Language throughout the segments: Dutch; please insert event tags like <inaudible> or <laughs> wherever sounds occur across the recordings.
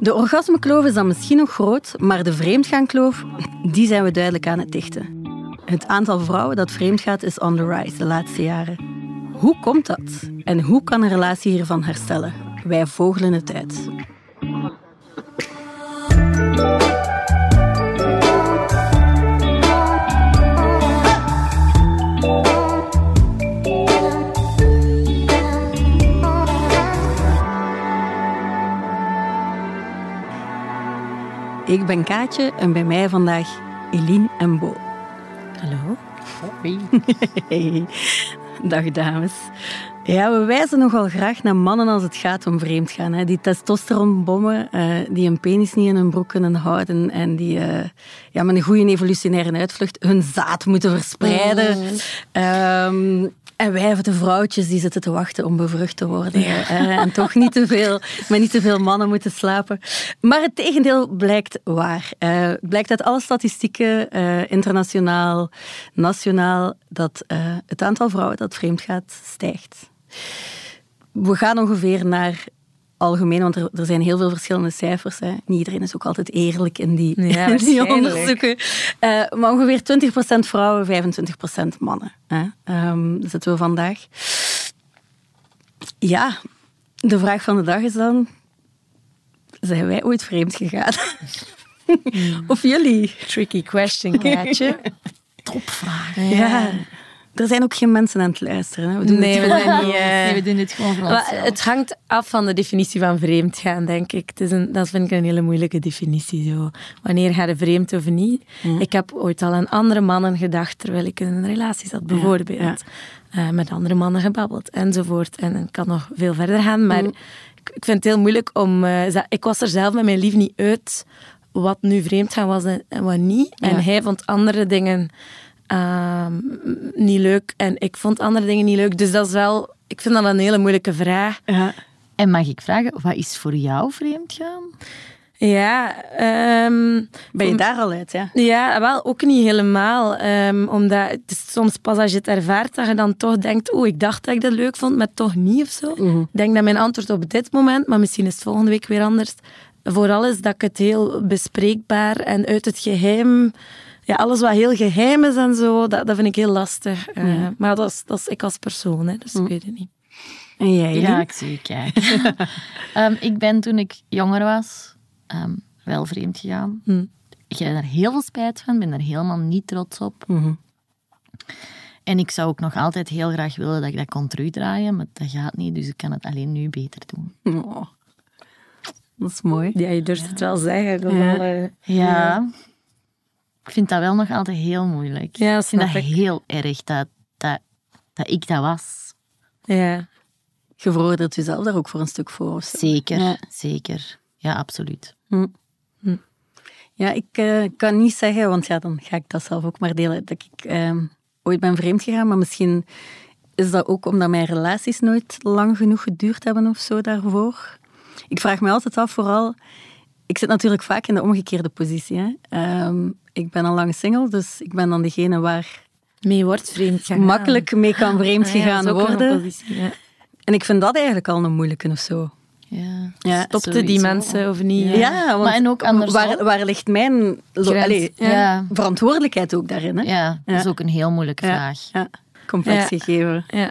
De orgasmekloof is dan misschien nog groot, maar de vreemdgaankloof, die zijn we duidelijk aan het dichten. Het aantal vrouwen dat vreemdgaat is on the rise de laatste jaren. Hoe komt dat? En hoe kan een relatie hiervan herstellen? Wij vogelen het uit. Ben Kaatje en bij mij vandaag Eline en Bo. Hallo. Hoi. Hey. <laughs> Dag dames. Ja, we wijzen nogal graag naar mannen als het gaat om vreemdgaan. Hè. Die testosteronbommen, eh, die een penis niet in hun broek kunnen houden en die eh, ja, met een goede evolutionaire uitvlucht hun zaad moeten verspreiden. Ehm, en wij, de vrouwtjes, die zitten te wachten om bevrucht te worden. hè. en toch niet te veel, met niet te veel mannen moeten slapen. Maar het tegendeel blijkt waar. Eh, Het blijkt uit alle statistieken, internationaal, nationaal, dat het aantal vrouwen dat vreemd gaat, stijgt. We gaan ongeveer naar algemeen, want er, er zijn heel veel verschillende cijfers. Hè. Niet iedereen is ook altijd eerlijk in die, Ja, <laughs> in die onderzoeken. Eh, maar ongeveer 20% vrouwen, 25% mannen. Hè. Daar zitten we vandaag. Ja, de vraag van de dag is dan... Zijn wij ooit vreemd gegaan? <laughs> of jullie? Tricky question, Kaatje. <laughs> Topvraag. Ja. Er zijn ook geen mensen aan het luisteren. Hè. We doen Nee, het we zijn niet... eh, Nee, we doen dit gewoon voor maar onszelf. het hangt af van de definitie van vreemd gaan, denk ik. Het is een, dat vind ik een hele moeilijke definitie. Zo. Wanneer ga je vreemd of niet? Ik heb ooit al aan andere mannen gedacht terwijl ik in een relatie zat, bijvoorbeeld. ja. Eh, met andere mannen gebabbeld, enzovoort. En het kan nog veel verder gaan, maar ik, ik vind het heel moeilijk om... eh, ik was er zelf met mijn lief niet uit wat nu vreemd gaan was en, en wat niet. En hij vond andere dingen ehm, niet leuk en ik vond andere dingen niet leuk. Dus dat is wel... Ik vind dat een hele moeilijke vraag. Ja. En mag ik vragen, wat is voor jou vreemd gaan? Ja, ehm, Ben je daar al uit, ja? ja, wel ook niet helemaal. ehm, omdat het is soms pas als je het ervaart dat je dan toch denkt, oeh, ik dacht dat ik dat leuk vond, maar toch niet of zo. Ik denk dat mijn antwoord op dit moment, maar misschien is het volgende week weer anders, vooral is dat ik het heel bespreekbaar en uit het geheim, ja, alles wat heel geheim is en zo, dat, dat vind ik heel lastig. Eh, Maar dat is, dat is ik als persoon, hè, dus ik weet het niet. En jij, Ja, ik zie je kijken. <laughs> Ehm, ik ben toen ik jonger was ehm, wel vreemd gegaan. Hm. Ik heb daar heel veel spijt van, ben daar helemaal niet trots op. Mhm. En ik zou ook nog altijd heel graag willen dat ik dat kon terugdraaien, maar dat gaat niet, dus ik kan het alleen nu beter doen. Oh. Dat is mooi. Ja, je durft het wel zeggen. Ja. wel, eh, Ja. Ik vind dat wel nog altijd heel moeilijk. Ja, dat ik vind dat ik. heel erg dat, dat, dat ik dat was. ja. Je veroordeelt jezelf daar ook voor een stuk voor. Zeker, Ja. zeker. Ja, absoluut. Ja, ik eh, kan niet zeggen, want ja, dan ga ik dat zelf ook maar delen, dat ik ehm, ooit ben vreemd gegaan, maar misschien is dat ook omdat mijn relaties nooit lang genoeg geduurd hebben of zo daarvoor. Ik vraag me altijd af, vooral, ik zit natuurlijk vaak in de omgekeerde positie. Hè. Ehm, ik ben al lang single, dus ik ben dan degene waar Mee wordt vreemd gegaan. makkelijk mee kan <laughs> vreemd Ah ja, gegaan dat is ook nog een worden. positie, ja. En ik vind dat eigenlijk al een moeilijke of zo. Ja. Ja. Stopte die mensen of niet? Ja, want Maar en ook andersom. waar, waar ligt mijn lo- Grens, allee, ja. verantwoordelijkheid ook daarin? Hè? Ja, dat is Ja. ook een heel moeilijke Ja, vraag. ja, complex Ja. gegeven. Ja.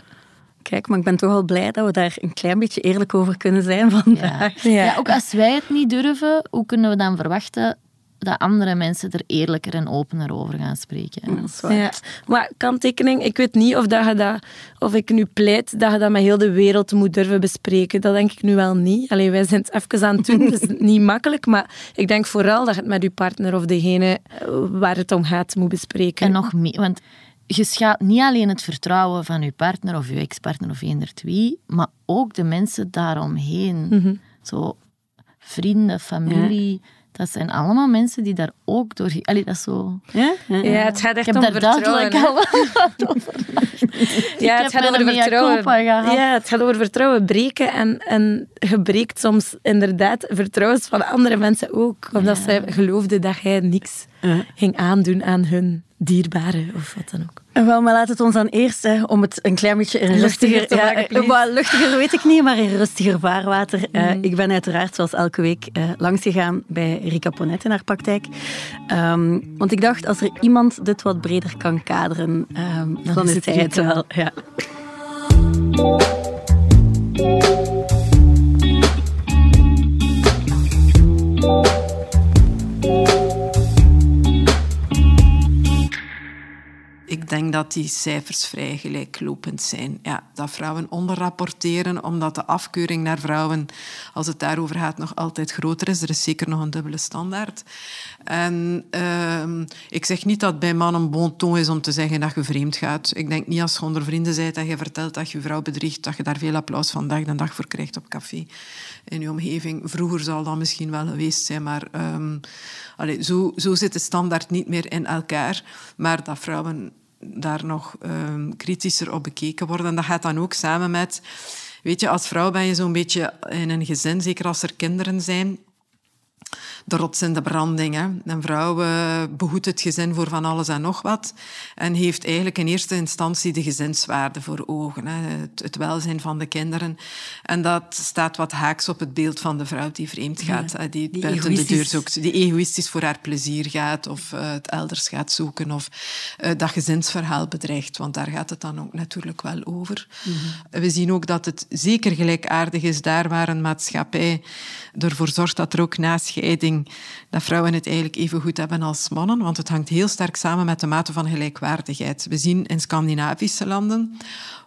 Kijk, maar ik ben toch wel blij dat we daar een klein beetje eerlijk over kunnen zijn <laughs> vandaag. Ja. Ja. ook als wij het niet durven, hoe kunnen we dan verwachten dat andere mensen er eerlijker en opener over gaan spreken? Dat is waar. Ja. Maar kanttekening, ik weet niet of, dat je dat, of ik nu pleit dat je dat met heel de wereld moet durven bespreken. Dat denk ik nu wel niet. Alleen wij zijn het even aan het doen, dus <laughs> niet makkelijk. Maar ik denk vooral dat je het met je partner of degene eh, waar het om gaat moet bespreken. En nog meer, want je schaadt niet alleen het vertrouwen van je partner of je ex-partner of eender wie, maar ook de mensen daaromheen. Mhm. Zo vrienden, familie. Dat zijn allemaal mensen die daar ook door... Allee, dat is zo... Ja? Ja. ja, het gaat Ik echt heb om daar vertrouwen. duidelijk al wat over <laughs> Ja, Ik het heb gaat over vertrouwen. Ja, het gaat over vertrouwen breken. En, en je breekt soms inderdaad vertrouwens van andere mensen ook. Omdat Ja. zij geloofden dat jij niks Ja. ging aandoen aan hun dierbaren of wat dan ook. Wel, maar laat het ons dan eerst, hè, om het een klein beetje in Luchtiger maken, ja, wel, luchtiger weet ik niet, maar in rustiger vaarwater. Eh, Ik ben uiteraard, zoals elke week, eh, langsgegaan bij Rika Ponet in haar praktijk. Ehm, want ik dacht, als er iemand dit wat breder kan kaderen, ehm, dan, is is het het wel. Ja. Ik denk dat die cijfers vrij gelijklopend zijn. Ja, dat vrouwen onderrapporteren, omdat de afkeuring naar vrouwen, als het daarover gaat, nog altijd groter is. Er is zeker nog een dubbele standaard. En ehm, ik zeg niet dat bij mannen bon ton is om te zeggen dat je vreemd gaat. Ik denk niet als je onder vrienden bent en je vertelt dat je vrouw bedriegt, dat je daar veel applaus van dag en dag voor krijgt op café in je omgeving. Vroeger zal dat misschien wel geweest zijn, maar ehm, allee, zo, zo zit de standaard niet meer in elkaar. Maar dat vrouwen daar nog ehm, kritischer op bekeken worden. En dat gaat dan ook samen met... Weet je, als vrouw ben je zo'n beetje in een gezin, zeker als er kinderen zijn, de rots in de branding. Hè. Een vrouw eh, behoedt het gezin voor van alles en nog wat en heeft eigenlijk in eerste instantie de gezinswaarde voor ogen. Hè. Het, het welzijn van de kinderen. En dat staat wat haaks op het beeld van de vrouw die vreemd gaat. hè, die, die buiten de deur zoekt. Die egoïstisch voor haar plezier gaat of eh, het elders gaat zoeken of eh, dat gezinsverhaal bedreigt. Want daar gaat het dan ook natuurlijk wel over. We zien ook dat het zeker gelijkaardig is daar waar een maatschappij ervoor zorgt dat er ook na dat vrouwen het eigenlijk even goed hebben als mannen, want het hangt heel sterk samen met de mate van gelijkwaardigheid. We zien in Scandinavische landen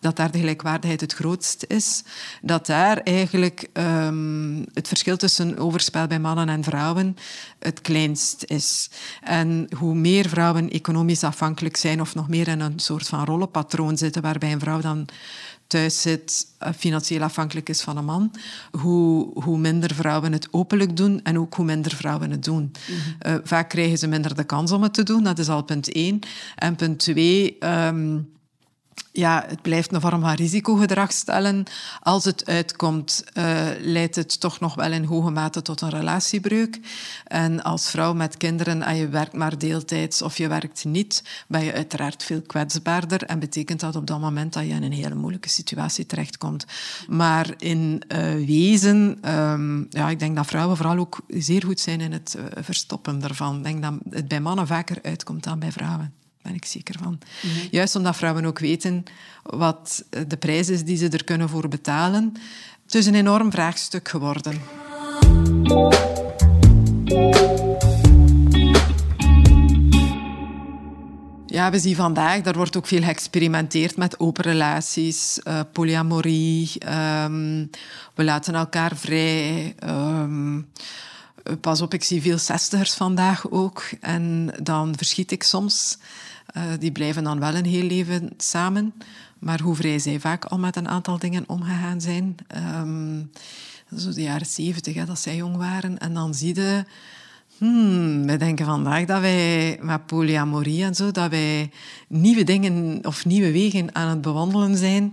dat daar de gelijkwaardigheid het grootst is, dat daar eigenlijk ehm, het verschil tussen overspel bij mannen en vrouwen het kleinst is. En hoe meer vrouwen economisch afhankelijk zijn of nog meer in een soort van rollenpatroon zitten, waarbij een vrouw dan thuis zit, eh, financieel afhankelijk is van een man, hoe, hoe minder vrouwen het openlijk doen en ook hoe minder vrouwen het doen. Eh, vaak krijgen ze minder de kans om het te doen, dat is al punt één. En punt twee... ehm, ja, het blijft een vorm van risicogedrag stellen. Als het uitkomt, eh, leidt het toch nog wel in hoge mate tot een relatiebreuk. En als vrouw met kinderen en je werkt maar deeltijds of je werkt niet, ben je uiteraard veel kwetsbaarder en betekent dat op dat moment dat je in een hele moeilijke situatie terechtkomt. Maar in eh, wezen, ehm, ja, ik denk dat vrouwen vooral ook zeer goed zijn in het eh, verstoppen daarvan. Ik denk dat het bij mannen vaker uitkomt dan bij vrouwen. Daar ben ik zeker van. Juist omdat vrouwen ook weten wat de prijs is die ze er kunnen voor betalen. Het is een enorm vraagstuk geworden. Ja, we zien vandaag, daar wordt ook veel geëxperimenteerd met open relaties, eh, polyamorie. ehm, we laten elkaar vrij. ehm, pas op, ik zie veel zestigers vandaag ook. En dan verschiet ik soms. Eh, die blijven dan wel een heel leven samen. Maar hoe vrij zij vaak al met een aantal dingen omgegaan zijn. Ehm, zo de jaren zeventig, dat zij jong waren. En dan zie je... Hmm, wij denken vandaag dat wij met polyamorie en zo, dat wij nieuwe dingen of nieuwe wegen aan het bewandelen zijn.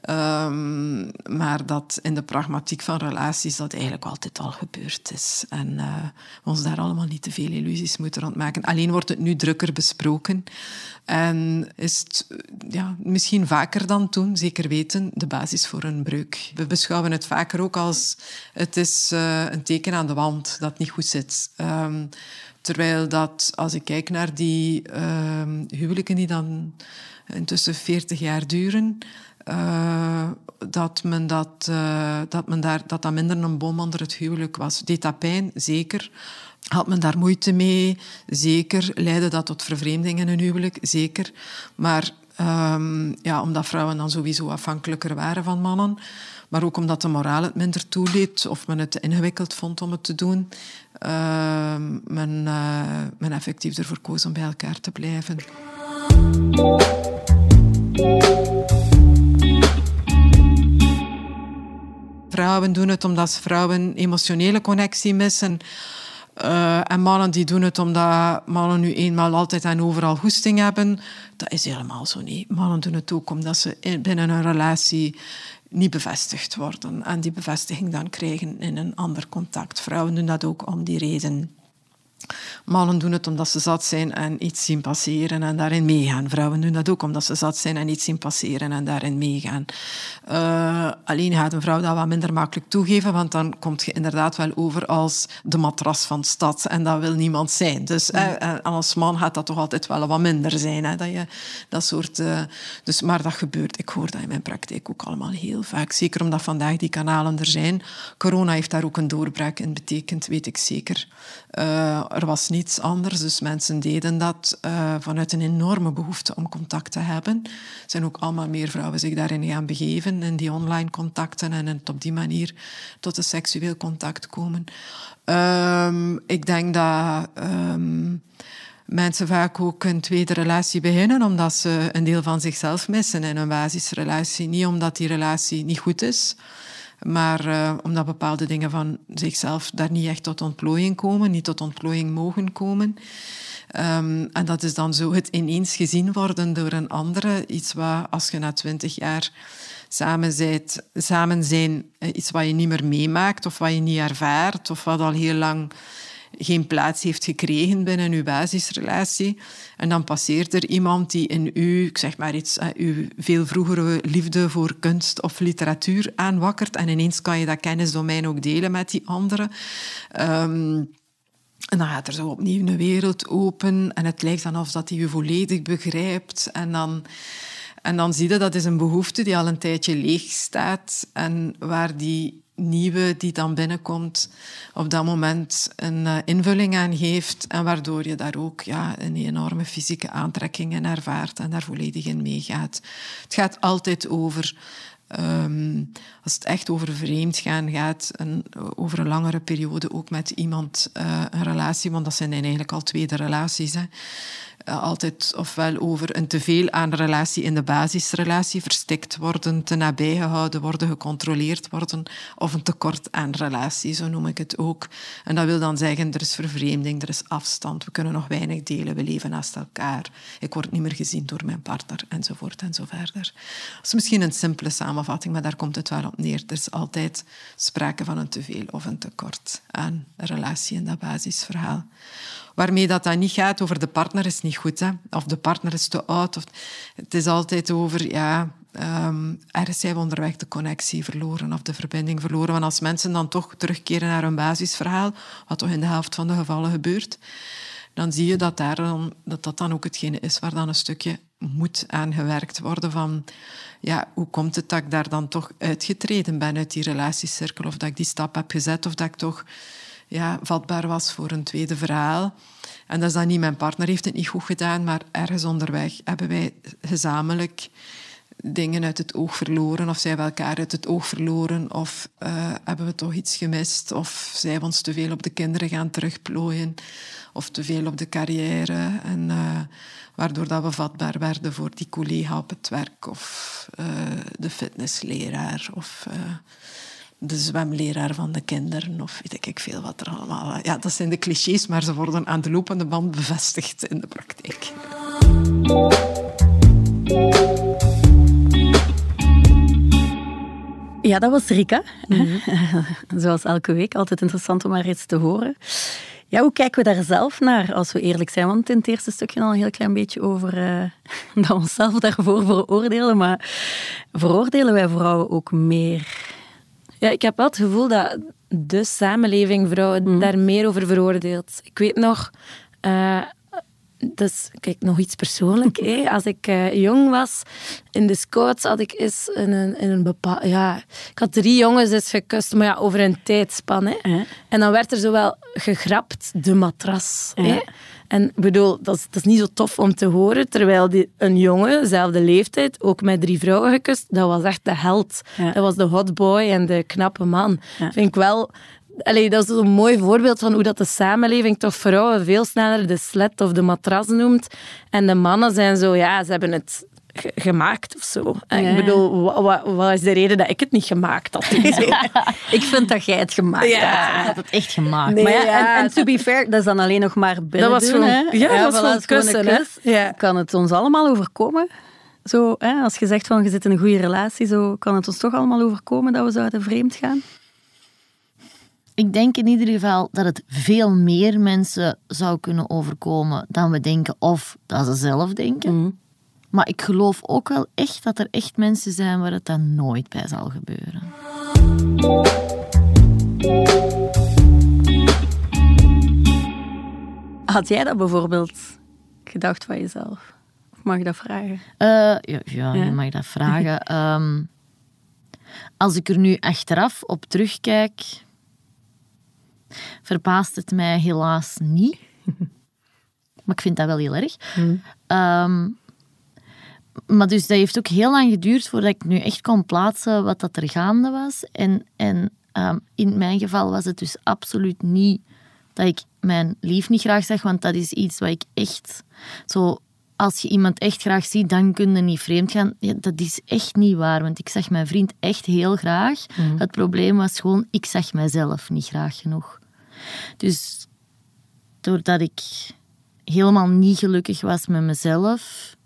Ehm, maar dat in de pragmatiek van relaties dat eigenlijk altijd al gebeurd is. En eh, we ons daar allemaal niet te veel illusies moeten rondmaken. Alleen wordt het nu drukker besproken. En is het ja, misschien vaker dan toen, zeker weten, de basis voor een breuk. We beschouwen het vaker ook als het is eh, een teken aan de wand dat niet goed zit. Ehm, terwijl dat, als ik kijk naar die ehm, huwelijken die dan intussen 40 jaar duren, eh, dat, men dat, eh, dat, men daar, dat dat minder een bom onder het huwelijk was. Deed dat pijn? Zeker. Had men daar moeite mee? Zeker. Leidde dat tot vervreemding in een huwelijk? Zeker. Maar ehm, ja, omdat vrouwen dan sowieso afhankelijker waren van mannen, maar ook omdat de moraal het minder toeliet of men het ingewikkeld vond om het te doen, ehm, men, eh, men effectief ervoor koos om bij elkaar te blijven. Vrouwen doen het omdat vrouwen emotionele connectie missen. Eh, en mannen die doen het omdat mannen nu eenmaal altijd en overal goesting hebben. Dat is helemaal zo niet. Mannen doen het ook omdat ze in- binnen een relatie niet bevestigd worden. En die bevestiging dan krijgen in een ander contact. Vrouwen doen dat ook om die reden. Mannen doen het omdat ze zat zijn en iets zien passeren en daarin meegaan. Vrouwen doen dat ook omdat ze zat zijn en iets zien passeren en daarin meegaan. Uh, alleen gaat een vrouw dat wat minder makkelijk toegeven, want dan komt je inderdaad wel over als de matras van de stad. En dat wil niemand zijn. Dus mm. als man gaat dat toch altijd wel wat minder zijn. Hè, dat je dat soort, uh, dus, maar dat gebeurt. Ik hoor dat in mijn praktijk ook allemaal heel vaak. Zeker omdat vandaag die kanalen er zijn. Corona heeft daar ook een doorbraak in betekend, weet ik zeker. Uh, er was niets anders, dus mensen deden dat uh, vanuit een enorme behoefte om contact te hebben. Er zijn ook allemaal meer vrouwen zich daarin gaan begeven, in die online contacten en het op die manier tot een seksueel contact komen. Um, ik denk dat um, mensen vaak ook een tweede relatie beginnen omdat ze een deel van zichzelf missen in een basisrelatie. Niet omdat die relatie niet goed is, maar uh, omdat bepaalde dingen van zichzelf daar niet echt tot ontplooiing komen, niet tot ontplooiing mogen komen. Um, en dat is dan zo het ineens gezien worden door een andere. Iets wat als je na twintig jaar samen, samen zijn, eh, iets wat je niet meer meemaakt of wat je niet ervaart of wat al heel lang geen plaats heeft gekregen binnen uw basisrelatie. En dan passeert er iemand die in u, ik zeg maar iets, uh, uw veel vroegere liefde voor kunst of literatuur aanwakkert. En ineens kan je dat kennisdomein ook delen met die andere. Um, en dan gaat er zo opnieuw een wereld open en het lijkt dan of dat hij je volledig begrijpt. En dan, en dan zie je dat is een behoefte die al een tijdje leeg staat en waar die nieuwe die dan binnenkomt op dat moment een uh, invulling aan geeft en waardoor je daar ook ja, een enorme fysieke aantrekking in ervaart en daar volledig in meegaat. Het gaat altijd over Um, als het echt over vreemd gaan gaat, en over een langere periode ook met iemand uh, een relatie, want dat zijn eigenlijk al tweede relaties. Hè. Eh, altijd ofwel over een teveel aan relatie in de basisrelatie, verstikt worden, te nabij gehouden worden, gecontroleerd worden, of een tekort aan relatie, zo noem ik het ook. En dat wil dan zeggen, er is vervreemding, er is afstand, we kunnen nog weinig delen, we leven naast elkaar, ik word niet meer gezien door mijn partner, enzovoort en zo verder. Dat is misschien een simpele samenvatting, maar daar komt het wel op neer. Er is altijd sprake van een teveel of een tekort aan relatie in dat basisverhaal waarmee dat dan niet gaat over de partner is niet goed, hè? of de partner is te oud. Of, het is altijd over, ja, um, zijn we onderweg de connectie verloren of de verbinding verloren. Want als mensen dan toch terugkeren naar hun basisverhaal, wat toch in de helft van de gevallen gebeurt, dan zie je dat daar dat, dat dan ook hetgene is waar dan een stukje moet aan gewerkt worden van ja, hoe komt het dat ik daar dan toch uitgetreden ben uit die relatiecirkel of dat ik die stap heb gezet of dat ik toch ja, vatbaar was voor een tweede verhaal. En dat is dan niet mijn partner heeft het niet goed gedaan, maar ergens onderweg hebben wij gezamenlijk dingen uit het oog verloren of zijn we elkaar uit het oog verloren of uh, hebben we toch iets gemist of zijn we ons te veel op de kinderen gaan terugplooien of te veel op de carrière en uh, waardoor dat we vatbaar werden voor die collega op het werk of uh, de fitnessleraar of de zwemleraar van de kinderen of weet ik veel wat er allemaal... Ja, dat zijn de clichés, maar ze worden aan de lopende band bevestigd in de praktijk. Ja, dat was Rika. Mm <laughs> Zoals elke week, altijd interessant om haar iets te horen. Ja, hoe kijken we daar zelf naar, als we eerlijk zijn? Want in het eerste stukje al een heel klein beetje over uh, <laughs> dat we onszelf daarvoor veroordelen. Maar veroordelen wij vrouwen ook meer ja, ik heb wel het gevoel dat de samenleving vrouwen mm. daar meer over veroordeelt. Ik weet nog, uh, dus kijk, nog iets persoonlijk. <laughs> Als ik uh, jong was, in de scouts had ik eens in een, in een bepaald... Ja, ik had drie jongens eens gekust, maar ja, over een tijdspan. Hè. En dan werd er zowel gegrapt, de matras. Hè. En ik bedoel, dat is, dat is niet zo tof om te horen, terwijl die, een jongen, dezelfde leeftijd, ook met drie vrouwen gekust, dat was echt de held. Dat was de hot boy en de knappe man. Vind ik wel... Allee, dat is een mooi voorbeeld van hoe dat de samenleving toch vrouwen veel sneller de slet of de matras noemt. En de mannen zijn zo, ja, ze hebben het gemaakt of zo. Ik bedoel, wat, wat, is de reden dat ik het niet gemaakt had? <laughs> ik vind dat jij het gemaakt ja. hebt. had het echt gemaakt. maar ja, en, to be fair, dat is dan alleen nog maar binnen dat was doen, gewoon, Ja, dat was gewoon kussen. Ja. Kan het ons allemaal overkomen? Zo, hè, als je zegt van je zit in een goede relatie, zo, kan het ons toch allemaal overkomen dat we zouden vreemd gaan? ik denk in ieder geval dat het veel meer mensen zou kunnen overkomen dan we denken of dat ze zelf denken. Mhm. Maar ik geloof ook wel echt dat er echt mensen zijn waar het dan nooit bij zal gebeuren. Had jij dat bijvoorbeeld gedacht van jezelf? Of mag ik dat vragen? Eh, ja, ja, Ja. je mag dat vragen. <laughs> Ehm, als ik er nu achteraf op terugkijk, verbaast het mij helaas niet. <laughs> maar ik vind dat wel heel erg. Ehm, maar dus dat heeft ook heel lang geduurd voordat ik nu echt kon plaatsen wat dat er gaande was. En, en ehm, in mijn geval was het dus absoluut niet dat ik mijn lief niet graag zag, want dat is iets wat ik echt zo. Als je iemand echt graag ziet, dan kun je niet vreemd gaan. Ja, dat is echt niet waar, want ik zag mijn vriend echt heel graag. Het probleem was gewoon, ik zag mijzelf niet graag genoeg. Dus doordat ik helemaal niet gelukkig was met mezelf,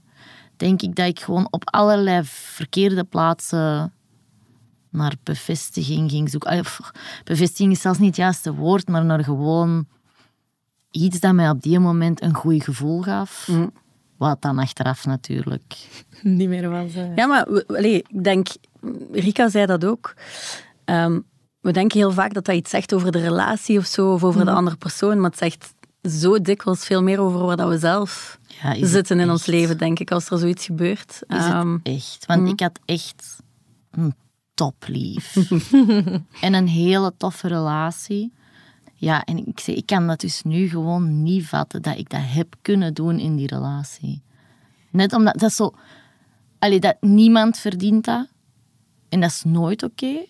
denk ik dat ik gewoon op allerlei verkeerde plaatsen naar bevestiging ging zoeken. Ah, Bevestiging is zelfs niet het juiste woord, maar naar gewoon iets dat mij op die moment een goed gevoel gaf. Wat dan achteraf natuurlijk. <laughs> Niet meer was. eh. Ja, maar ik denk, Rika zei dat ook. Ehm, we denken heel vaak dat dat iets zegt over de relatie of zo, of over de andere persoon, maar het zegt zo dikwijls veel meer over waar dat we zelf Ja, zitten in ons leven, denk ik, als er zoiets gebeurt. Is Ehm, het echt? Want ik had echt een toplief. <laughs> en een hele toffe relatie. Ja, en ik, ik kan dat dus nu gewoon niet vatten dat ik dat heb kunnen doen in die relatie. Net omdat dat zo... Allee, dat, niemand verdient dat. En dat is nooit oké.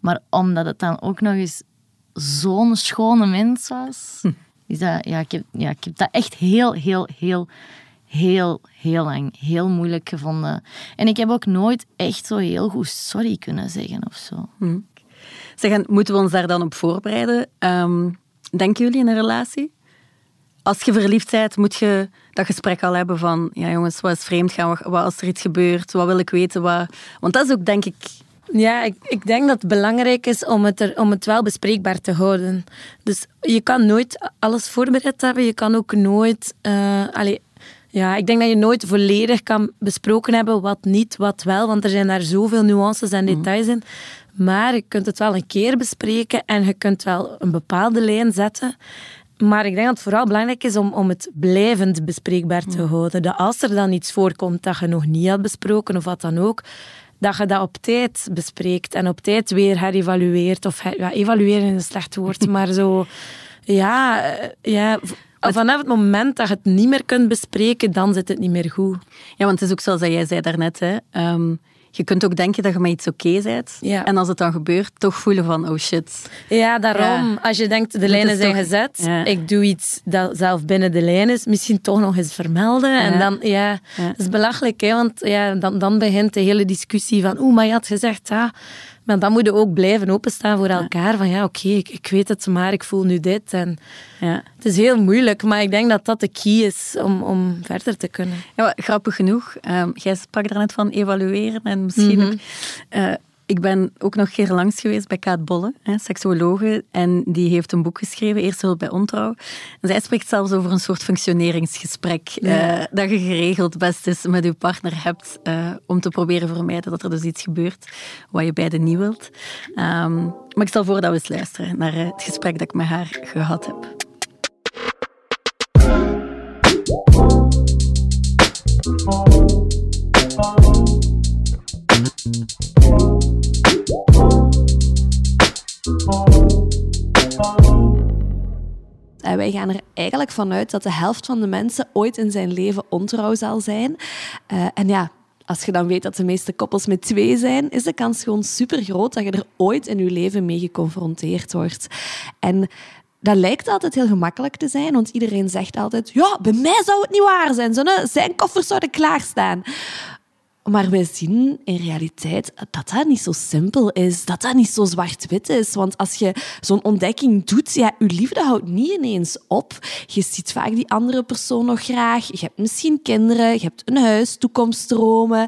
Maar omdat het dan ook nog eens zo'n schone mens was... Is dat, ja, ik heb, ja, ik heb dat echt heel, heel, heel, heel, heel lang heel moeilijk gevonden. En ik heb ook nooit echt zo heel goed sorry kunnen zeggen of zo. En moeten we ons daar dan op voorbereiden? Ehm, denken jullie in een relatie? Als je verliefd bent, moet je dat gesprek al hebben van... Ja, jongens, wat is vreemd gaan? Wat als er iets gebeurt? Wat wil ik weten? Wat... Want dat is ook, denk ik... Ja, ik, ik denk dat het belangrijk is om het, er, om het wel bespreekbaar te houden. Dus je kan nooit alles voorbereid hebben. Je kan ook nooit... allee, ja, ik denk dat je nooit volledig kan besproken hebben wat niet, wat wel. Want er zijn daar zoveel nuances en details in. Maar je kunt het wel een keer bespreken en je kunt wel een bepaalde lijn zetten. Maar ik denk dat het vooral belangrijk is om, om het blijvend bespreekbaar te houden. Dat als er dan iets voorkomt dat je nog niet had besproken of wat dan ook, dat je dat op tijd bespreekt en op tijd weer herevalueert. Of her- ja, evalueren is een slecht woord, <laughs> maar zo... Ja, eh, ja, vanaf het moment dat je het niet meer kunt bespreken, dan zit het niet meer goed. Ja, want het is ook zoals jij zei daarnet. Hè. Ehm, je kunt ook denken dat je met iets oké bent. Ja. En als het dan gebeurt, toch voelen van... Oh shit. Ja, daarom. Ja. Als je denkt, de lijnen zijn toch- gezet, Ja. ik doe iets dat zelf binnen de lijn is, misschien toch nog eens vermelden. En dan, ja, dat is belachelijk, hè, want ja, dan, dan begint de hele discussie van, oeh, maar je had gezegd, ja. Maar dan moet je ook blijven openstaan voor elkaar. Van ja, oké, ik, ik weet het, maar ik voel nu dit. En Ja. het is heel moeilijk, maar ik denk dat dat de key is om, om verder te kunnen. Ja, grappig genoeg. ehm, jij sprak daar net van evalueren en misschien ook... eh, ik ben ook nog een keer langs geweest bij Kaat Bolle, hè, seksuologe, en die heeft een boek geschreven, Eerste Hulp bij Ontrouw. En zij spreekt zelfs over een soort functioneringsgesprek eh, dat je geregeld best is met je partner hebt eh, om te proberen vermijden dat er dus iets gebeurt wat je beiden niet wilt. Ehm, maar ik stel voor dat we eens luisteren naar eh, het gesprek dat ik met haar gehad heb. En wij gaan er eigenlijk vanuit dat de helft van de mensen ooit in zijn leven ontrouw zal zijn. Eh, en ja, als je dan weet dat de meeste koppels met twee zijn, is de kans gewoon super groot dat je er ooit in je leven mee geconfronteerd wordt. En dat lijkt altijd heel gemakkelijk te zijn, want iedereen zegt altijd: Ja, bij mij zou het niet waar zijn. Zijn koffers zouden klaarstaan. Maar wij zien in realiteit dat dat niet zo simpel is, dat dat niet zo zwart-wit is. Want als je zo'n ontdekking doet, ja, je liefde houdt niet ineens op. Je ziet vaak die andere persoon nog graag. Je hebt misschien kinderen, je hebt een huis, toekomstdromen.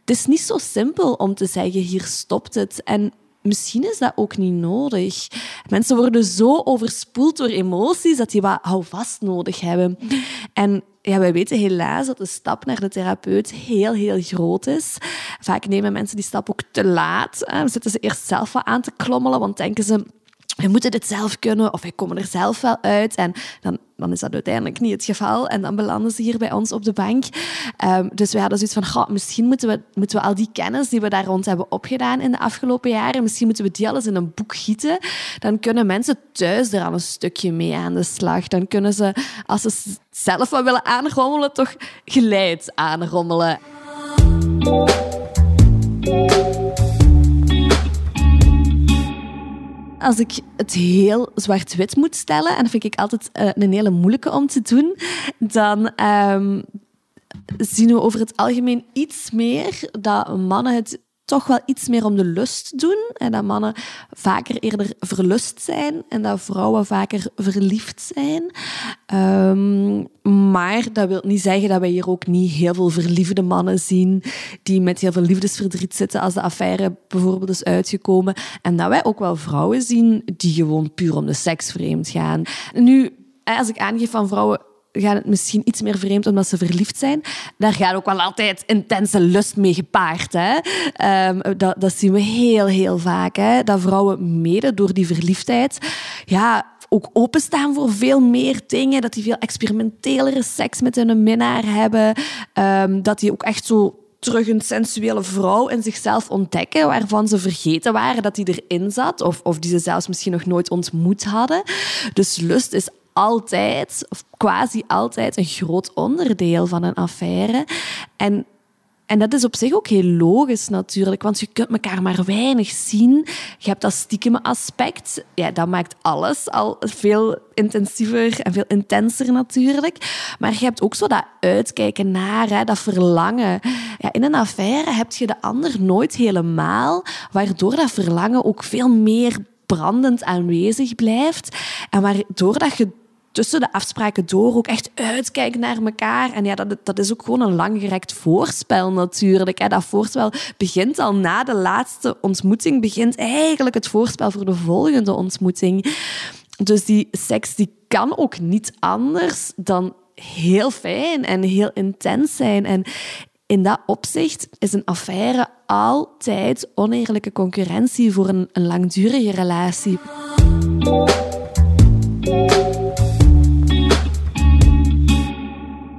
Het is niet zo simpel om te zeggen, hier stopt het. En misschien is dat ook niet nodig. Mensen worden zo overspoeld door emoties dat die wat houvast nodig hebben. En ja, wij weten helaas dat de stap naar de therapeut heel, heel groot is. Vaak nemen mensen die stap ook te laat. Hè. Zitten ze eerst zelf wat aan te klommelen, want denken ze we moeten dit zelf kunnen of wij komen er zelf wel uit. En dan, dan is dat uiteindelijk niet het geval. En dan belanden ze hier bij ons op de bank. Um, dus we hadden zoiets van, misschien moeten we, moeten we al die kennis die we daar rond hebben opgedaan in de afgelopen jaren, misschien moeten we die alles in een boek gieten. Dan kunnen mensen thuis er al een stukje mee aan de slag. Dan kunnen ze, als ze zelf wat willen aanrommelen, toch geleid aanrommelen als ik het heel zwart-wit moet stellen, en dat vind ik altijd uh, een hele moeilijke om te doen, dan um, zien we over het algemeen iets meer dat mannen het toch wel iets meer om de lust doen. En dat mannen vaker eerder verlust zijn en dat vrouwen vaker verliefd zijn. Um, maar dat wil niet zeggen dat wij hier ook niet heel veel verliefde mannen zien die met heel veel liefdesverdriet zitten als de affaire bijvoorbeeld is uitgekomen. En dat wij ook wel vrouwen zien die gewoon puur om de seks vreemd gaan. Nu, als ik aangeef van vrouwen gaat het misschien iets meer vreemd omdat ze verliefd zijn. Daar gaat ook wel altijd intense lust mee gepaard. Hè? Um, dat, dat zien we heel, heel vaak. Hè? Dat vrouwen mede door die verliefdheid ja, ook openstaan voor veel meer dingen. Dat die veel experimentelere seks met hun minnaar hebben. Um, dat die ook echt zo terug een sensuele vrouw in zichzelf ontdekken, waarvan ze vergeten waren dat die erin zat, of, of die ze zelfs misschien nog nooit ontmoet hadden. Dus lust is altijd, of quasi altijd, een groot onderdeel van een affaire. En en dat is op zich ook heel logisch natuurlijk, want je kunt elkaar maar weinig zien. Je hebt dat stiekem aspect. Ja, dat maakt alles al veel intensiever en veel intenser natuurlijk. Maar je hebt ook zo dat uitkijken naar, hè, dat verlangen. Ja, in een affaire heb je de ander nooit helemaal, waardoor dat verlangen ook veel meer brandend aanwezig blijft. En waardoor dat je tussen de afspraken door ook echt uitkijken naar elkaar. En ja, dat, dat is ook gewoon een langgerekt voorspel natuurlijk. Dat voorspel begint al na de laatste ontmoeting, begint eigenlijk het voorspel voor de volgende ontmoeting. Dus die seks die kan ook niet anders dan heel fijn en heel intens zijn. En in dat opzicht is een affaire altijd oneerlijke concurrentie voor een, een langdurige relatie.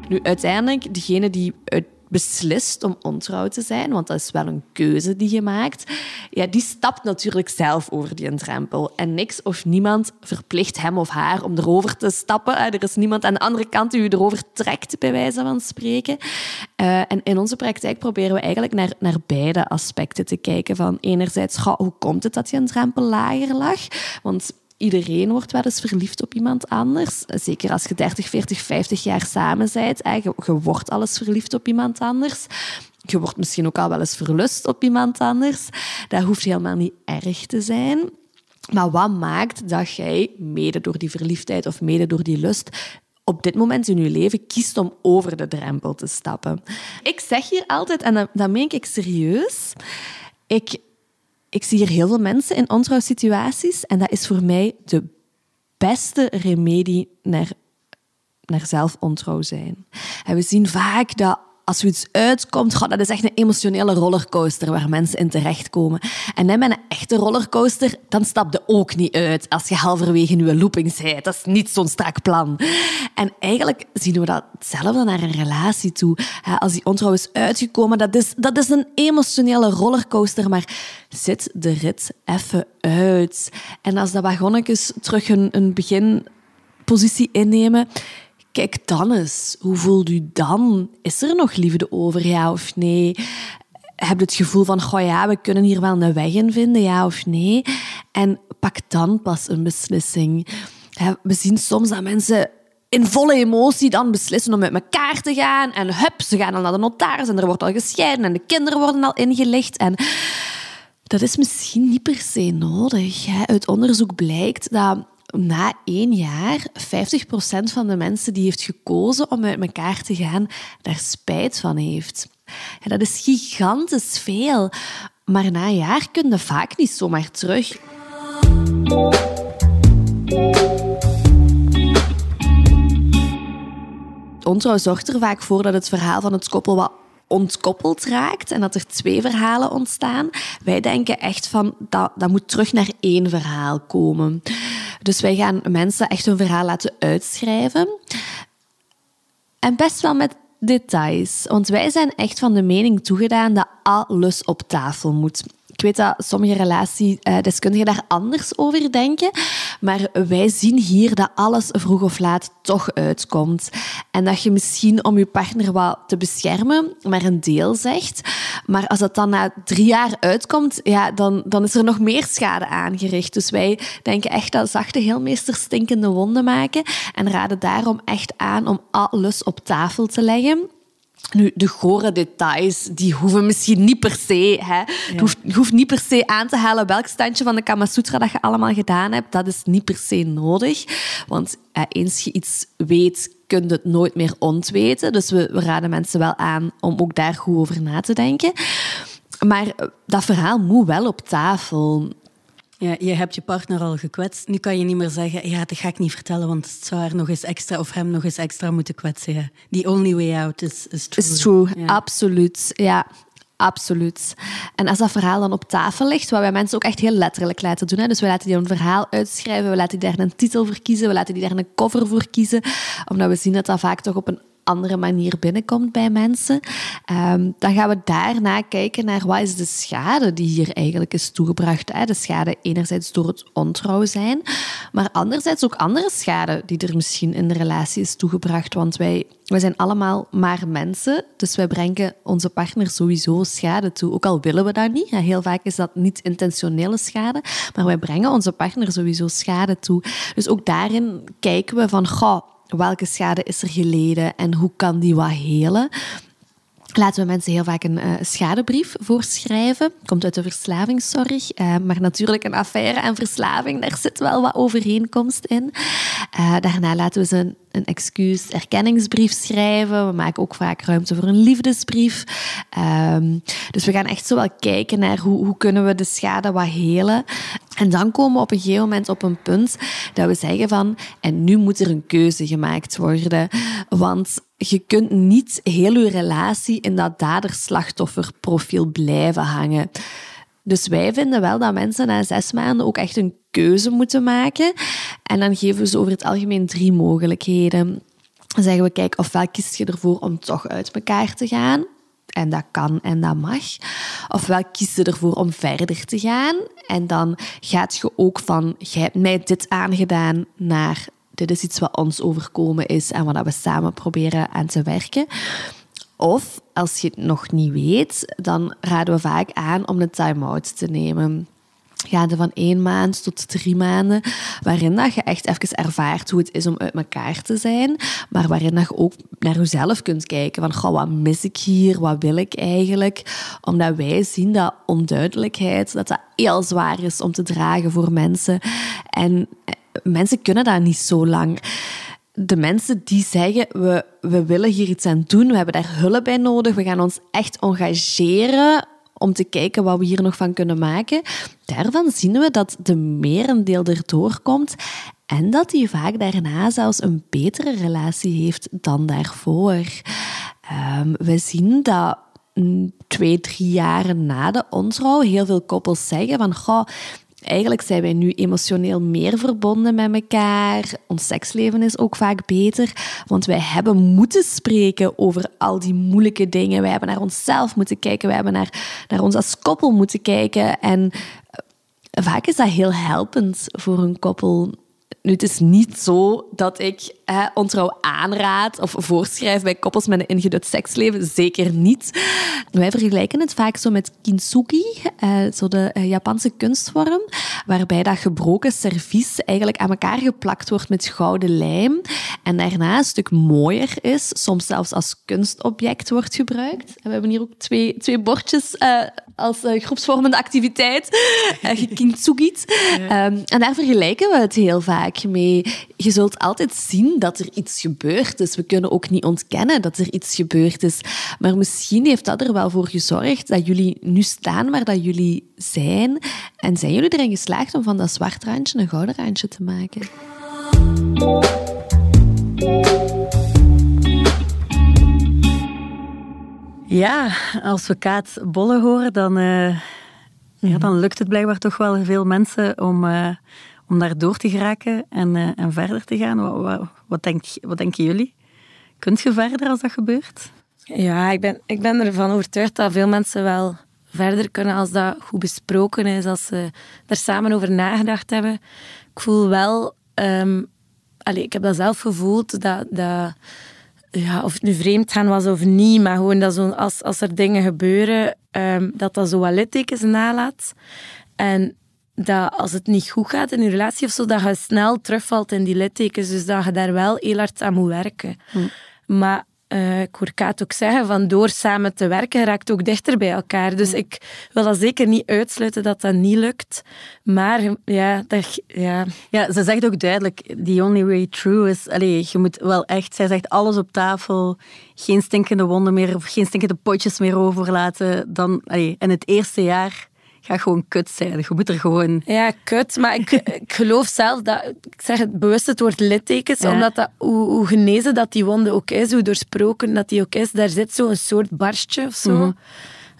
Nu, uiteindelijk, degene die beslist om ontrouw te zijn, want dat is wel een keuze die je maakt, ja, die stapt natuurlijk zelf over die drempel. En niks of niemand verplicht hem of haar om erover te stappen. Er is niemand aan de andere kant die u erover trekt, bij wijze van spreken. Uh, en in onze praktijk proberen we eigenlijk naar, naar beide aspecten te kijken. Van enerzijds, hoe komt het dat een drempel lager lag? Want Iedereen wordt wel eens verliefd op iemand anders. Zeker als je 30, 40, 50 jaar samen bent. Je, je wordt alles verliefd op iemand anders. Je wordt misschien ook al wel eens verlust op iemand anders. Dat hoeft helemaal niet erg te zijn. Maar wat maakt dat jij, mede door die verliefdheid of mede door die lust, op dit moment in je leven kiest om over de drempel te stappen? Ik zeg hier altijd, en dat, meen ik serieus, ik ik zie hier heel veel mensen in ontrouwsituaties en dat is voor mij de beste remedie naar, naar zelfontrouw zijn. En we zien vaak dat als er iets uitkomt, God, dat is echt een emotionele rollercoaster waar mensen in terechtkomen. En met een echte rollercoaster, dan stap je ook niet uit als je halverwege je looping bent. Dat is niet zo'n strak plan. En eigenlijk zien we dat hetzelfde naar een relatie toe. Als die ontrouw is uitgekomen, dat is, dat is een emotionele rollercoaster, maar zit de rit even uit. En als dat wagonnetjes terug een, een beginpositie innemen, Kijk dan eens, hoe voelt u dan? Is er nog liefde over, ja of nee? Heb je het gevoel van, goh ja, we kunnen hier wel een weg in vinden, ja of nee? En pak dan pas een beslissing. We zien soms dat mensen in volle emotie dan beslissen om met elkaar te gaan. En hup, ze gaan dan naar de notaris en er wordt al gescheiden en de kinderen worden al ingelicht. En dat is misschien niet per se nodig. Uit onderzoek blijkt dat na één jaar 50% van de mensen die heeft gekozen om uit elkaar te gaan, daar spijt van heeft. Dat is gigantisch veel. Maar na een jaar kun je vaak niet zomaar terug. Ontrouw zorgt er vaak voor dat het verhaal van het koppel wat ontkoppeld raakt en dat er twee verhalen ontstaan. Wij denken echt van dat, dat moet terug naar één verhaal komen. Dus wij gaan mensen echt hun verhaal laten uitschrijven. En best wel met details. Want wij zijn echt van de mening toegedaan dat alles op tafel moet. Ik weet dat sommige relatiedeskundigen daar anders over denken. Maar wij zien hier dat alles vroeg of laat toch uitkomt. En dat je misschien om je partner wat te beschermen, maar een deel zegt. Maar als dat dan na drie jaar uitkomt, ja, dan, dan is er nog meer schade aangericht. Dus wij denken echt dat zachte heelmeesters stinkende wonden maken. En raden daarom echt aan om alles op tafel te leggen. Nu, de gore details, die hoeven misschien niet per se. Hè. Je, hoeft, hoeft, niet per se aan te halen welk standje van de Kama Sutra dat je allemaal gedaan hebt. Dat is niet per se nodig. Want eh, eens je iets weet, kun je het nooit meer ontweten. Dus we, we raden mensen wel aan om ook daar goed over na te denken. Maar dat verhaal moet wel op tafel. Ja, je hebt je partner al gekwetst. Nu kan je niet meer zeggen, ja, dat ga ik niet vertellen, want het zou haar nog eens extra of hem nog eens extra moeten kwetsen. Ja. The only way out is, is true. Is true, ja. absoluut. Ja, absoluut. En als dat verhaal dan op tafel ligt, wat wij mensen ook echt heel letterlijk laten doen. Hè. Dus we laten die een verhaal uitschrijven, we laten die daar een titel voor kiezen, we laten die daar een cover voor kiezen, omdat we zien dat dat vaak toch op een andere manier binnenkomt bij mensen. Um, dan gaan we daarna kijken naar wat is de schade die hier eigenlijk is toegebracht. Hè? De schade enerzijds door het ontrouw zijn, maar anderzijds ook andere schade die er misschien in de relatie is toegebracht. Want wij, wij zijn allemaal maar mensen, dus wij brengen onze partner sowieso schade toe. Ook al willen we dat niet. Heel vaak is dat niet intentionele schade, maar wij brengen onze partner sowieso schade toe. Dus ook daarin kijken we van, goh, welke schade is er geleden en hoe kan die wat helen? Laten we mensen heel vaak een uh, schadebrief voorschrijven. Komt uit de verslavingszorg. Uh, maar natuurlijk een affaire en verslaving, daar zit wel wat overeenkomst in. Uh, daarna laten we ze een, een excuus erkenningsbrief schrijven. We maken ook vaak ruimte voor een liefdesbrief. Um, dus we gaan echt zo wel kijken naar hoe, hoe kunnen we de schade wat helen. En dan komen we op een gegeven moment op een punt dat we zeggen van, en nu moet er een keuze gemaakt worden. Want je kunt niet heel je relatie in dat dader-slachtofferprofiel blijven hangen. Dus wij vinden wel dat mensen na zes maanden ook echt een keuze moeten maken. En dan geven we ze over het algemeen drie mogelijkheden. Dan zeggen we, kijk, ofwel kies je ervoor om toch uit elkaar te gaan. En dat kan en dat mag. Ofwel kies je ervoor om verder te gaan. En dan gaat je ook van, jij hebt mij dit aangedaan, naar dit is iets wat ons overkomen is en wat we samen proberen aan te werken. Of als je het nog niet weet, dan raden we vaak aan om een time-out te nemen. Gaande van één maand tot drie maanden, waarin dat je echt even ervaart hoe het is om uit elkaar te zijn, maar waarin dat je ook naar jezelf kunt kijken van, goh, wat mis ik hier, wat wil ik eigenlijk? Omdat wij zien dat onduidelijkheid, dat dat heel zwaar is om te dragen voor mensen. En mensen kunnen dat niet zo lang. De mensen die zeggen, we, we willen hier iets aan doen, we hebben daar hulp bij nodig, we gaan ons echt engageren om te kijken wat we hier nog van kunnen maken. Daarvan zien we dat de merendeel erdoor komt en dat hij vaak daarna zelfs een betere relatie heeft dan daarvoor. Um, we zien dat twee, drie jaar na de ontrouw heel veel koppels zeggen van goh, Eigenlijk zijn wij nu emotioneel meer verbonden met elkaar. Ons seksleven is ook vaak beter, want wij hebben moeten spreken over al die moeilijke dingen. Wij hebben naar onszelf moeten kijken, wij hebben naar, naar ons als koppel moeten kijken. En eh, vaak is dat heel helpend voor een koppel nu, het is niet zo dat ik ontrouw aanraad of voorschrijf bij koppels met een ingedut seksleven. Zeker niet. Wij vergelijken het vaak zo met kintsugi, eh, zo de eh, Japanse kunstvorm, waarbij dat gebroken servies eigenlijk aan elkaar geplakt wordt met gouden lijm en daarna een stuk mooier is, soms zelfs als kunstobject wordt gebruikt. En we hebben hier ook twee, twee bordjes uh, als groepsvormende activiteit, gekintsugiet. Um, en daar vergelijken we het heel vaak mee. Je zult altijd zien zien dat er iets gebeurd is. We kunnen ook niet ontkennen dat er iets gebeurd is. Maar misschien heeft dat er wel voor gezorgd dat jullie nu staan waar dat jullie zijn. En zijn jullie erin geslaagd om van dat zwart randje een gouden randje te maken? Ja, als we Kaat Bolle horen, dan, uh, ja, dan lukt het blijkbaar toch wel veel mensen om, uh, om daar door te geraken en, uh, en verder te gaan. Wat, wat, wat, wat denken jullie? Kunt je verder als dat gebeurt? Ja, ik ben, ik ben ervan overtuigd dat veel mensen wel verder kunnen als dat goed besproken is, als ze er samen over nagedacht hebben. Ik voel wel, um, allez, ik heb dat zelf gevoeld, dat, dat ja, of het nu vreemd gaan was of niet, maar gewoon dat zo, als, als er dingen gebeuren, um, dat dat zo wat littekens nalaat. En dat als het niet goed gaat in je relatie of zo, dat je snel terugvalt in die littekens. Dus dat je daar wel heel hard aan moet werken. Hm. Maar uh, ik hoor Kaat ook zeggen, van door samen te werken raakt ook dichter bij elkaar. Dus ik wil dat zeker niet uitsluiten dat dat niet lukt. Maar ja, dat, ja. ja ze zegt ook duidelijk, the only way through is... Allez, je moet wel echt... Zij zegt alles op tafel, geen stinkende wonden meer, of geen stinkende potjes meer overlaten. Dan, allez, in het eerste jaar ga gewoon kut zijn. Je moet er gewoon... Ja, kut. Maar ik, ik geloof zelf dat... Ik zeg het bewust het woord littekens, omdat dat, hoe, hoe, genezen dat die wonde ook is, hoe doorsproken dat die ook is, daar zit zo'n soort barstje of zo. Mhm.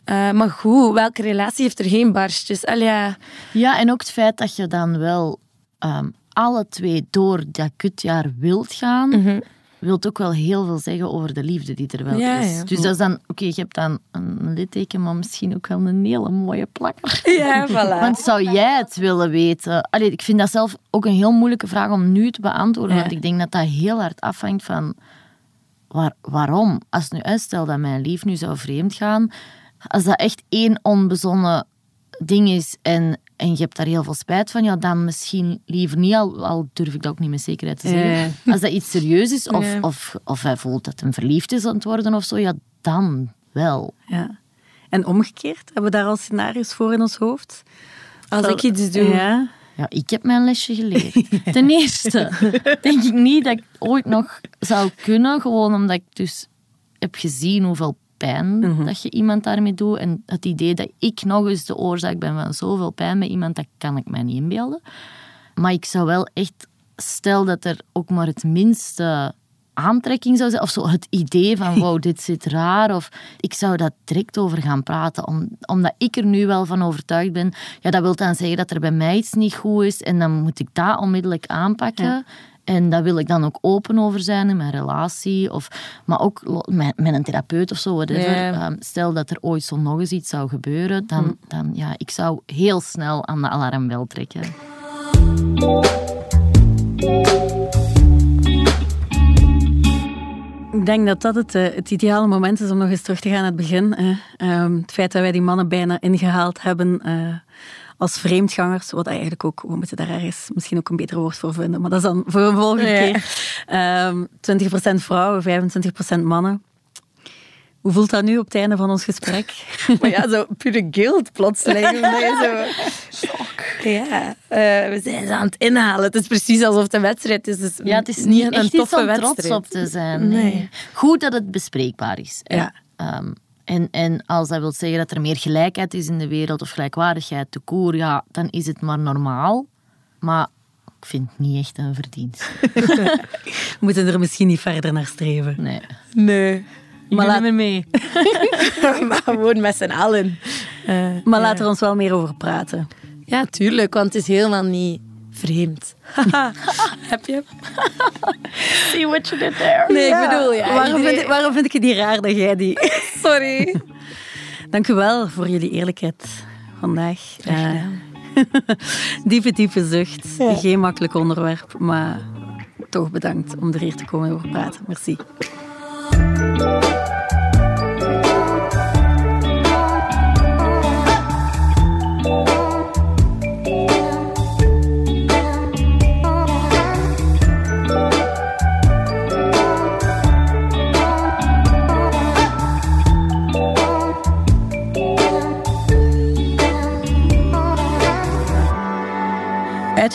Eh, maar goed, welke relatie heeft er geen barstjes? Al ja. ja, en ook het feit dat je dan wel um, alle twee door dat kutjaar wilt gaan... Mhm wil ook wel heel veel zeggen over de liefde die er wel is. Dus dat is dan, oké, je hebt dan een litteken, maar misschien ook wel een hele mooie plakker. <laughs> Ja, voilà. Want zou jij het willen weten? Allee, ik vind dat zelf ook een heel moeilijke vraag om nu te beantwoorden, want ik denk dat dat heel hard afhangt van waar, waarom. Als nu uitstel dat mijn lief nu zou vreemd gaan, als dat echt één onbezonnen ding is en en je hebt daar heel veel spijt van, ja, dan misschien liever niet, al, al durf ik dat ook niet met zekerheid te zeggen. Als dat iets serieus is, of, of, of hij voelt dat hij verliefd is aan het worden of zo, ja, dan wel. Ja. En omgekeerd, hebben we daar al scenario's voor in ons hoofd? Als ik iets doe. Ja. ja, ik heb mijn lesje geleerd. <laughs> Ten eerste denk ik niet dat ik ooit nog zou kunnen, gewoon omdat ik dus heb gezien hoeveel pijn mhm. dat je iemand daarmee doet. En het idee dat ik nog eens de oorzaak ben van zoveel pijn bij iemand, dat kan ik mij niet inbeelden. Maar ik zou wel echt, stel dat er ook maar het minste aantrekking zou zijn, of zo het idee van <laughs> wow, dit zit raar, of ik zou dat direct over gaan praten, om, omdat ik er nu wel van overtuigd ben. Ja, dat wil dan zeggen dat er bij mij iets niet goed is en dan moet ik dat onmiddellijk aanpakken. En daar wil ik dan ook open over zijn in mijn relatie. Of, maar ook met, met een therapeut of zo, whatever. Ehm, stel dat er ooit zo nog eens iets zou gebeuren, dan, hm. dan ja, ik zou heel snel aan de alarmbel trekken. Ik denk dat dat het, eh, het ideale moment is om nog eens terug te gaan naar het begin. Ehm, het feit dat wij die mannen bijna ingehaald hebben uh, als vreemdgangers, wat eigenlijk ook, we moeten daar ergens misschien ook een beter woord voor vinden, maar dat is dan voor een volgende keer. Um, ehm, 20% vrouwen, 25% mannen. Hoe voelt dat nu op het einde van ons gesprek? <laughs> Maar ja, zo pure guilt plotseling. <laughs> zo... Ja, uh, we zijn ze aan het inhalen. Het is precies alsof de wedstrijd is. Dus ja, het is niet een toffe wedstrijd. trots op te zijn. Nee. Goed dat het bespreekbaar is. Ja. Um, en, en als dat wil zeggen dat er meer gelijkheid is in de wereld of gelijkwaardigheid, de koer, ja, dan is het maar normaal. Maar ik vind het niet echt een verdienst. <laughs> We moeten er misschien niet verder naar streven. Nee. Nee. maar laat me mee. <laughs> maar gewoon met z'n allen. Uh, maar ja. laten we ons wel meer over praten. Ja, tuurlijk, want het is helemaal niet vreemd. <laughs> Heb je See what you did there. Nee, ik bedoel, ja. Waarom vind, ik, waarom vind ik het niet raar dat jij die... Sorry. <laughs> Dank u wel voor jullie eerlijkheid vandaag. Uh, <laughs> diepe, diepe zucht. Geen makkelijk onderwerp, maar toch bedankt om er hier te komen over praten. Merci.